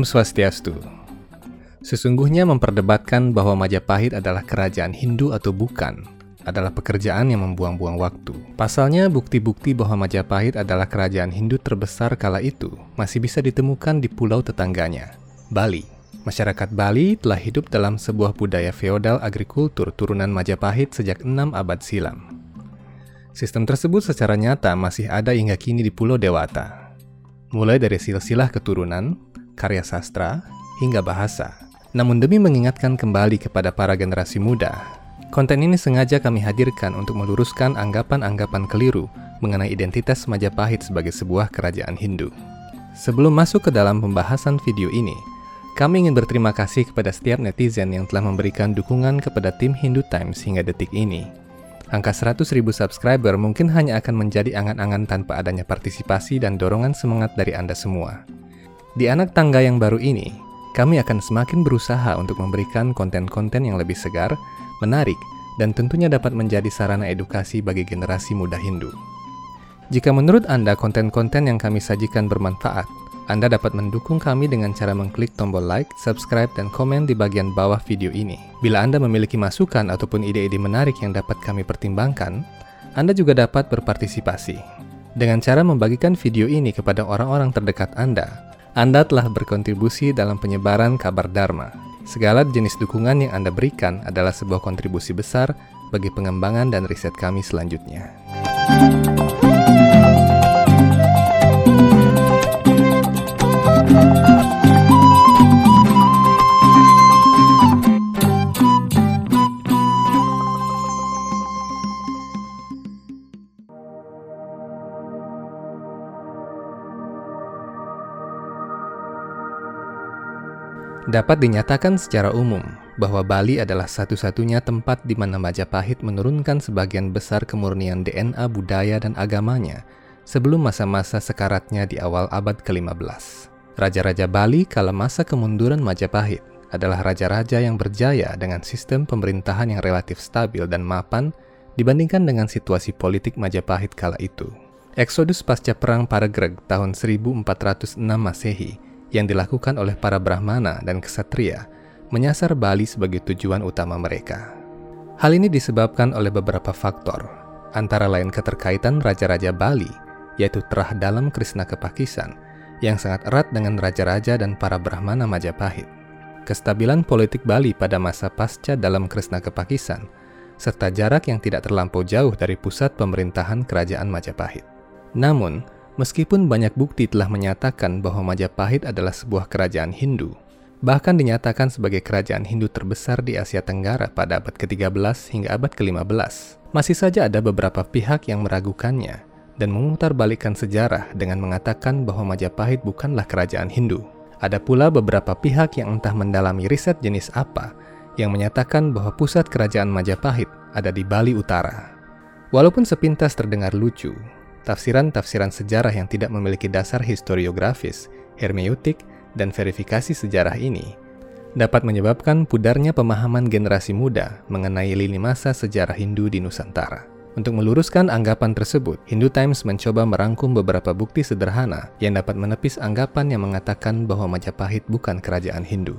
Om Swastiastu. Sesungguhnya memperdebatkan bahwa Majapahit adalah kerajaan Hindu atau bukan adalah pekerjaan yang membuang-buang waktu. Pasalnya, bukti-bukti bahwa Majapahit adalah kerajaan Hindu terbesar kala itu masih bisa ditemukan di pulau tetangganya, Bali. Masyarakat Bali telah hidup dalam sebuah budaya feodal agrikultur turunan Majapahit sejak 6 abad silam. Sistem tersebut secara nyata masih ada hingga kini di Pulau Dewata. Mulai dari silsilah keturunan, karya sastra, hingga bahasa. Namun demi mengingatkan kembali kepada para generasi muda, konten ini sengaja kami hadirkan untuk meluruskan anggapan-anggapan keliru mengenai identitas Majapahit sebagai sebuah kerajaan Hindu. Sebelum masuk ke dalam pembahasan video ini, kami ingin berterima kasih kepada setiap netizen yang telah memberikan dukungan kepada tim Hindu Times hingga detik ini. Angka 100 ribu subscriber mungkin hanya akan menjadi angan-angan tanpa adanya partisipasi dan dorongan semangat dari Anda semua. Di anak tangga yang baru ini, kami akan semakin berusaha untuk memberikan konten-konten yang lebih segar, menarik, dan tentunya dapat menjadi sarana edukasi bagi generasi muda Hindu. Jika menurut Anda konten-konten yang kami sajikan bermanfaat, Anda dapat mendukung kami dengan cara mengklik tombol like, subscribe, dan komen di bagian bawah video ini. Bila Anda memiliki masukan ataupun ide-ide menarik yang dapat kami pertimbangkan, Anda juga dapat berpartisipasi. Dengan cara membagikan video ini kepada orang-orang terdekat Anda, anda telah berkontribusi dalam penyebaran kabar Dharma. Segala jenis dukungan yang Anda berikan adalah sebuah kontribusi besar bagi pengembangan dan riset kami selanjutnya. Dapat dinyatakan secara umum bahwa Bali adalah satu-satunya tempat di mana Majapahit menurunkan sebagian besar kemurnian DNA budaya dan agamanya sebelum masa-masa sekaratnya di awal abad ke-15. Raja-raja Bali kala masa kemunduran Majapahit adalah raja-raja yang berjaya dengan sistem pemerintahan yang relatif stabil dan mapan dibandingkan dengan situasi politik Majapahit kala itu. Eksodus pasca perang Paragreg tahun 1406 Masehi yang dilakukan oleh para Brahmana dan kesatria menyasar Bali sebagai tujuan utama mereka. Hal ini disebabkan oleh beberapa faktor, antara lain keterkaitan raja-raja Bali, yaitu terah dalam Krishna Kepakisan, yang sangat erat dengan raja-raja dan para Brahmana Majapahit. Kestabilan politik Bali pada masa pasca dalam Krishna Kepakisan, serta jarak yang tidak terlampau jauh dari pusat pemerintahan kerajaan Majapahit. Namun, Meskipun banyak bukti telah menyatakan bahwa Majapahit adalah sebuah kerajaan Hindu, bahkan dinyatakan sebagai kerajaan Hindu terbesar di Asia Tenggara pada abad ke-13 hingga abad ke-15, masih saja ada beberapa pihak yang meragukannya dan memutarbalikkan sejarah dengan mengatakan bahwa Majapahit bukanlah kerajaan Hindu. Ada pula beberapa pihak yang entah mendalami riset jenis apa yang menyatakan bahwa pusat kerajaan Majapahit ada di Bali Utara. Walaupun sepintas terdengar lucu, Tafsiran-tafsiran sejarah yang tidak memiliki dasar historiografis, hermeneutik, dan verifikasi sejarah ini dapat menyebabkan pudarnya pemahaman generasi muda mengenai lini masa sejarah Hindu di Nusantara. Untuk meluruskan anggapan tersebut, Hindu Times mencoba merangkum beberapa bukti sederhana yang dapat menepis anggapan yang mengatakan bahwa Majapahit bukan kerajaan Hindu.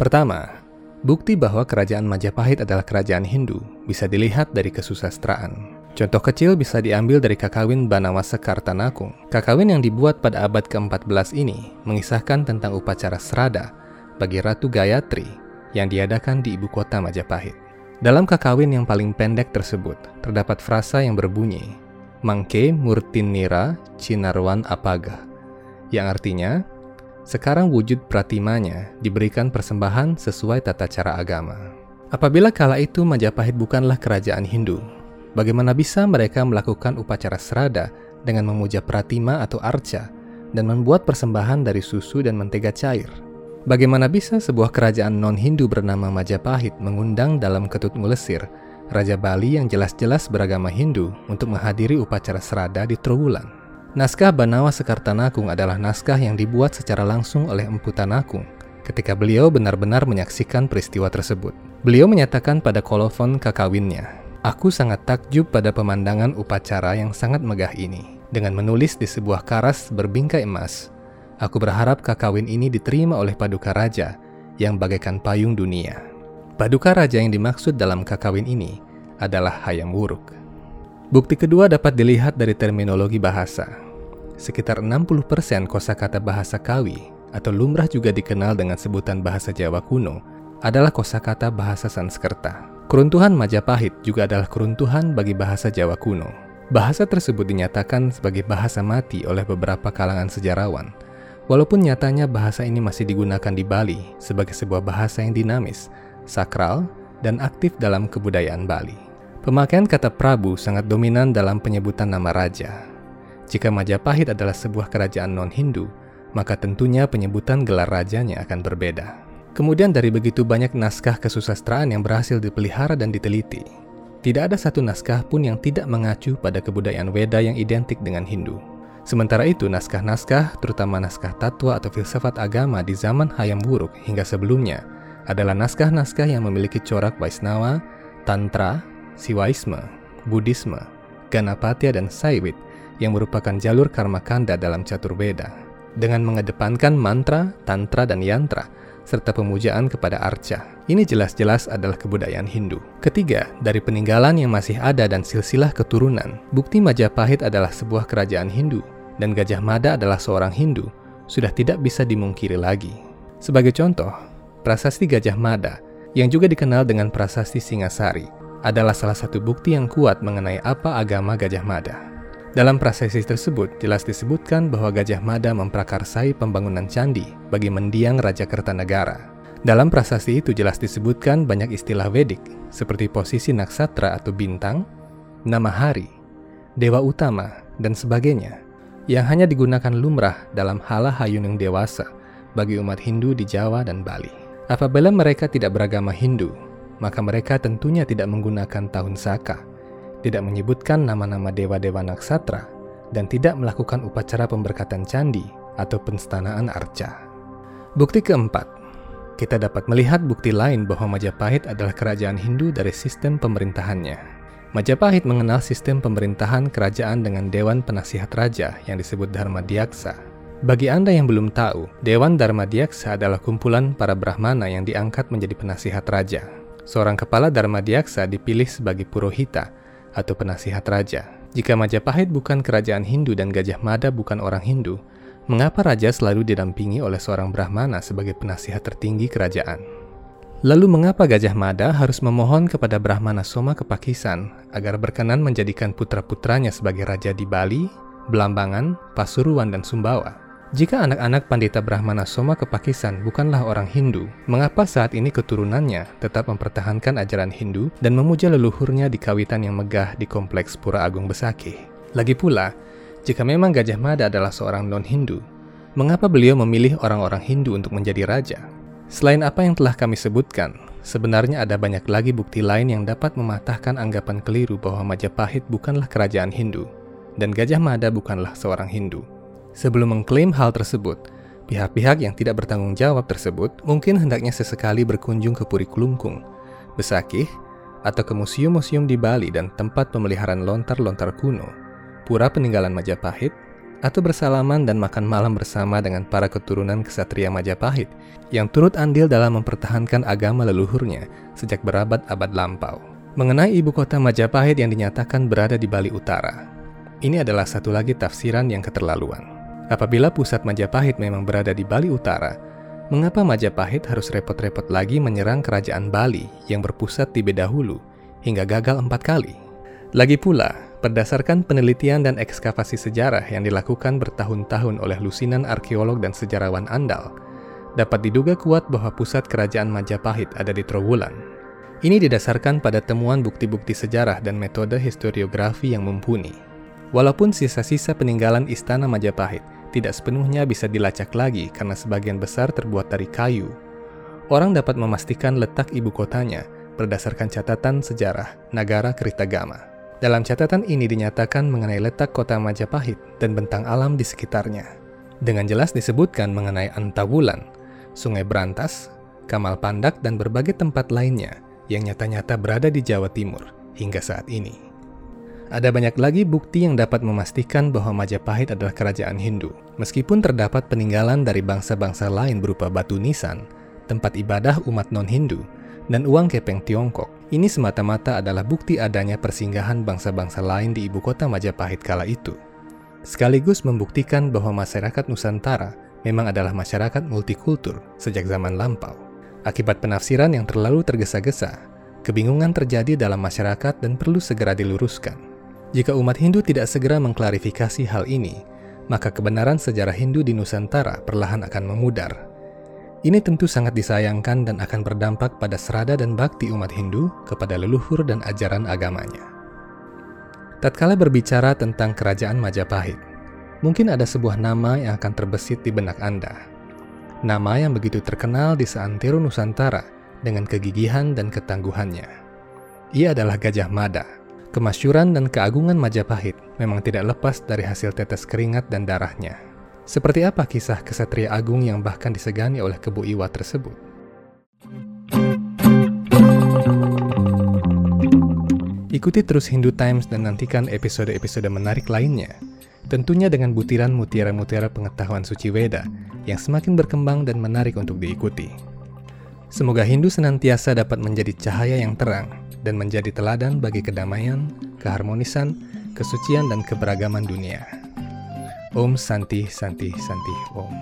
Pertama, bukti bahwa kerajaan Majapahit adalah kerajaan Hindu bisa dilihat dari kesusastraan. Contoh kecil bisa diambil dari kakawin Banawasa Kartanakung. Kakawin yang dibuat pada abad ke-14 ini mengisahkan tentang upacara serada bagi Ratu Gayatri yang diadakan di ibu kota Majapahit. Dalam kakawin yang paling pendek tersebut, terdapat frasa yang berbunyi, Mangke Murtinira Cinarwan Apaga, yang artinya, sekarang wujud pratimanya diberikan persembahan sesuai tata cara agama. Apabila kala itu Majapahit bukanlah kerajaan Hindu, Bagaimana bisa mereka melakukan upacara serada dengan memuja pratima atau arca dan membuat persembahan dari susu dan mentega cair? Bagaimana bisa sebuah kerajaan non-Hindu bernama Majapahit mengundang dalam ketut ngulesir Raja Bali yang jelas-jelas beragama Hindu untuk menghadiri upacara serada di Trowulan? Naskah Banawa Sekartanakung adalah naskah yang dibuat secara langsung oleh Empu Tanakung ketika beliau benar-benar menyaksikan peristiwa tersebut. Beliau menyatakan pada kolofon kakawinnya, Aku sangat takjub pada pemandangan upacara yang sangat megah ini. Dengan menulis di sebuah karas berbingkai emas, Aku berharap kakawin ini diterima oleh Paduka Raja yang bagaikan payung dunia. Paduka Raja yang dimaksud dalam kakawin ini adalah Hayam Wuruk. Bukti kedua dapat dilihat dari terminologi bahasa. Sekitar 60% kosakata bahasa Kawi atau lumrah juga dikenal dengan sebutan bahasa Jawa kuno adalah kosakata bahasa Sanskerta. Keruntuhan Majapahit juga adalah keruntuhan bagi bahasa Jawa kuno. Bahasa tersebut dinyatakan sebagai bahasa mati oleh beberapa kalangan sejarawan, Walaupun nyatanya bahasa ini masih digunakan di Bali sebagai sebuah bahasa yang dinamis, sakral, dan aktif dalam kebudayaan Bali. Pemakaian kata Prabu sangat dominan dalam penyebutan nama raja. Jika Majapahit adalah sebuah kerajaan non-Hindu, maka tentunya penyebutan gelar rajanya akan berbeda. Kemudian dari begitu banyak naskah kesusastraan yang berhasil dipelihara dan diteliti, tidak ada satu naskah pun yang tidak mengacu pada kebudayaan Weda yang identik dengan Hindu. Sementara itu, naskah-naskah, terutama naskah tatwa atau filsafat agama di zaman Hayam Wuruk hingga sebelumnya, adalah naskah-naskah yang memiliki corak Vaisnawa, Tantra, Siwaisme, Buddhisme, Ganapatya, dan Saiwit yang merupakan jalur karma kanda dalam catur beda, dengan mengedepankan mantra, tantra, dan yantra, serta pemujaan kepada arca. Ini jelas-jelas adalah kebudayaan Hindu. Ketiga, dari peninggalan yang masih ada dan silsilah keturunan, bukti Majapahit adalah sebuah kerajaan Hindu, dan Gajah Mada adalah seorang Hindu, sudah tidak bisa dimungkiri lagi. Sebagai contoh, prasasti Gajah Mada, yang juga dikenal dengan prasasti Singasari, adalah salah satu bukti yang kuat mengenai apa agama Gajah Mada. Dalam prasasti tersebut jelas disebutkan bahwa Gajah Mada memprakarsai pembangunan candi bagi mendiang Raja Kertanegara. Dalam prasasti itu jelas disebutkan banyak istilah Vedik seperti posisi naksatra atau bintang, nama hari, dewa utama, dan sebagainya yang hanya digunakan lumrah dalam hala hayuning dewasa bagi umat Hindu di Jawa dan Bali. Apabila mereka tidak beragama Hindu, maka mereka tentunya tidak menggunakan tahun Saka tidak menyebutkan nama-nama dewa-dewa naksatra, dan tidak melakukan upacara pemberkatan candi atau penstanaan arca. Bukti keempat, kita dapat melihat bukti lain bahwa Majapahit adalah kerajaan Hindu dari sistem pemerintahannya. Majapahit mengenal sistem pemerintahan kerajaan dengan Dewan Penasihat Raja yang disebut Dharma Diaksa. Bagi Anda yang belum tahu, Dewan Dharma Diaksa adalah kumpulan para Brahmana yang diangkat menjadi penasihat raja. Seorang kepala Dharma Diaksa dipilih sebagai purohita atau penasihat raja. Jika Majapahit bukan kerajaan Hindu dan Gajah Mada bukan orang Hindu, mengapa raja selalu didampingi oleh seorang Brahmana sebagai penasihat tertinggi kerajaan? Lalu mengapa Gajah Mada harus memohon kepada Brahmana Soma Kepakisan agar berkenan menjadikan putra-putranya sebagai raja di Bali, Belambangan, Pasuruan, dan Sumbawa? Jika anak-anak Pandita Brahmana Soma Kepakisan bukanlah orang Hindu, mengapa saat ini keturunannya tetap mempertahankan ajaran Hindu dan memuja leluhurnya di kawitan yang megah di kompleks Pura Agung Besaki? Lagi pula, jika memang Gajah Mada adalah seorang non-Hindu, mengapa beliau memilih orang-orang Hindu untuk menjadi raja? Selain apa yang telah kami sebutkan, sebenarnya ada banyak lagi bukti lain yang dapat mematahkan anggapan keliru bahwa Majapahit bukanlah kerajaan Hindu, dan Gajah Mada bukanlah seorang Hindu. Sebelum mengklaim hal tersebut, pihak-pihak yang tidak bertanggung jawab tersebut mungkin hendaknya sesekali berkunjung ke Puri Kelungkung, Besakih, atau ke museum-museum di Bali dan tempat pemeliharaan lontar-lontar kuno, pura peninggalan Majapahit, atau bersalaman dan makan malam bersama dengan para keturunan kesatria Majapahit yang turut andil dalam mempertahankan agama leluhurnya sejak berabad-abad lampau. Mengenai ibu kota Majapahit yang dinyatakan berada di Bali Utara, ini adalah satu lagi tafsiran yang keterlaluan. Apabila pusat Majapahit memang berada di Bali Utara, mengapa Majapahit harus repot-repot lagi menyerang kerajaan Bali yang berpusat di Bedahulu hingga gagal empat kali? Lagi pula, berdasarkan penelitian dan ekskavasi sejarah yang dilakukan bertahun-tahun oleh lusinan arkeolog dan sejarawan andal, dapat diduga kuat bahwa pusat kerajaan Majapahit ada di Trowulan. Ini didasarkan pada temuan bukti-bukti sejarah dan metode historiografi yang mumpuni. Walaupun sisa-sisa peninggalan istana Majapahit tidak sepenuhnya bisa dilacak lagi karena sebagian besar terbuat dari kayu. Orang dapat memastikan letak ibu kotanya berdasarkan catatan sejarah Nagara Kritagama. Dalam catatan ini dinyatakan mengenai letak kota Majapahit dan bentang alam di sekitarnya. Dengan jelas disebutkan mengenai Antawulan, Sungai Berantas, Kamal Pandak, dan berbagai tempat lainnya yang nyata-nyata berada di Jawa Timur hingga saat ini. Ada banyak lagi bukti yang dapat memastikan bahwa Majapahit adalah kerajaan Hindu. Meskipun terdapat peninggalan dari bangsa-bangsa lain berupa batu nisan, tempat ibadah umat non-Hindu, dan uang kepeng Tiongkok, ini semata-mata adalah bukti adanya persinggahan bangsa-bangsa lain di ibu kota Majapahit kala itu. Sekaligus membuktikan bahwa masyarakat Nusantara memang adalah masyarakat multikultur sejak zaman lampau. Akibat penafsiran yang terlalu tergesa-gesa, kebingungan terjadi dalam masyarakat dan perlu segera diluruskan. Jika umat Hindu tidak segera mengklarifikasi hal ini, maka kebenaran sejarah Hindu di Nusantara perlahan akan memudar. Ini tentu sangat disayangkan dan akan berdampak pada serada dan bakti umat Hindu kepada leluhur dan ajaran agamanya. Tatkala berbicara tentang kerajaan Majapahit, mungkin ada sebuah nama yang akan terbesit di benak Anda. Nama yang begitu terkenal di seantero Nusantara dengan kegigihan dan ketangguhannya. Ia adalah Gajah Mada Kemasyuran dan keagungan Majapahit memang tidak lepas dari hasil tetes keringat dan darahnya. Seperti apa kisah kesatria agung yang bahkan disegani oleh Kebu Iwa tersebut? Ikuti terus Hindu Times dan nantikan episode-episode menarik lainnya. Tentunya dengan butiran mutiara-mutiara pengetahuan suci Weda yang semakin berkembang dan menarik untuk diikuti. Semoga Hindu senantiasa dapat menjadi cahaya yang terang dan menjadi teladan bagi kedamaian, keharmonisan, kesucian, dan keberagaman dunia. Om Santi Santi Santi Om.